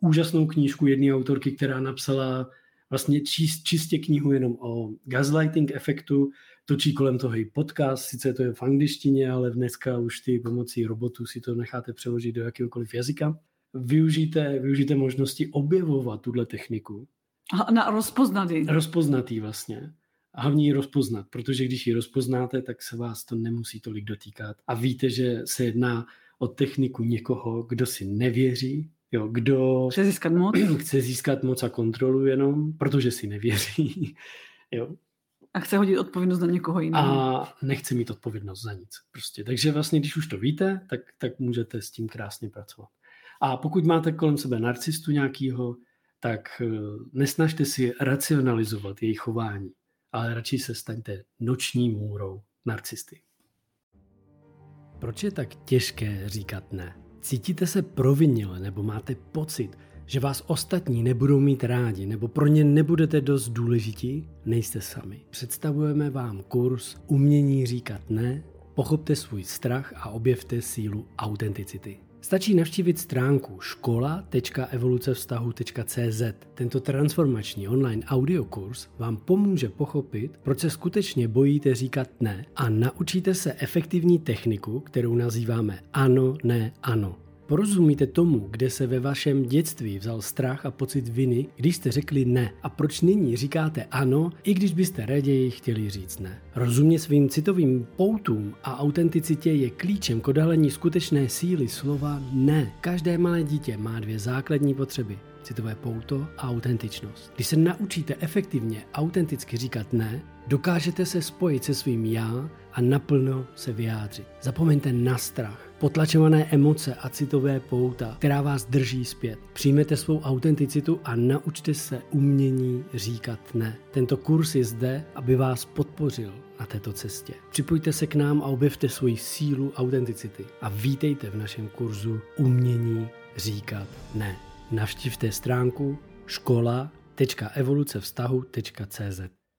úžasnou knížku jedné autorky, která napsala vlastně čist, čistě knihu jenom o gaslighting efektu, točí kolem toho i podcast, sice to je v angličtině, ale dneska už ty pomocí robotu si to necháte přeložit do jakéhokoliv jazyka. Využijte, využijte možnosti objevovat tuhle techniku, na rozpoznat ji. Rozpoznat ji vlastně. A hlavně ji rozpoznat, protože když ji rozpoznáte, tak se vás to nemusí tolik dotýkat. A víte, že se jedná o techniku někoho, kdo si nevěří, jo, kdo chce získat moc, chce získat moc a kontrolu jenom, protože si nevěří. Jo. A chce hodit odpovědnost na někoho jiného. A nechce mít odpovědnost za nic. Prostě. Takže vlastně, když už to víte, tak, tak můžete s tím krásně pracovat. A pokud máte kolem sebe narcistu nějakýho, tak eh, nesnažte si racionalizovat jejich chování, ale radši se staňte noční můrou narcisty. Proč je tak těžké říkat ne? Cítíte se provinile nebo máte pocit, že vás ostatní nebudou mít rádi nebo pro ně nebudete dost důležití? Nejste sami. Představujeme vám kurz Umění říkat ne, pochopte svůj strach a objevte sílu autenticity. Stačí navštívit stránku škola.evolucevztahu.cz. Tento transformační online audiokurs vám pomůže pochopit, proč se skutečně bojíte říkat ne a naučíte se efektivní techniku, kterou nazýváme ano, ne, ano. Porozumíte tomu, kde se ve vašem dětství vzal strach a pocit viny, když jste řekli ne a proč nyní říkáte ano, i když byste raději chtěli říct ne. Rozumě svým citovým poutům a autenticitě je klíčem k odhalení skutečné síly slova ne. Každé malé dítě má dvě základní potřeby citové pouto a autentičnost. Když se naučíte efektivně autenticky říkat ne, dokážete se spojit se svým já a naplno se vyjádřit. Zapomeňte na strach, potlačované emoce a citové pouta, která vás drží zpět. Přijmete svou autenticitu a naučte se umění říkat ne. Tento kurz je zde, aby vás podpořil na této cestě. Připojte se k nám a objevte svoji sílu autenticity a vítejte v našem kurzu Umění říkat ne. Navštivte stránku škola.evolucevztahu.cz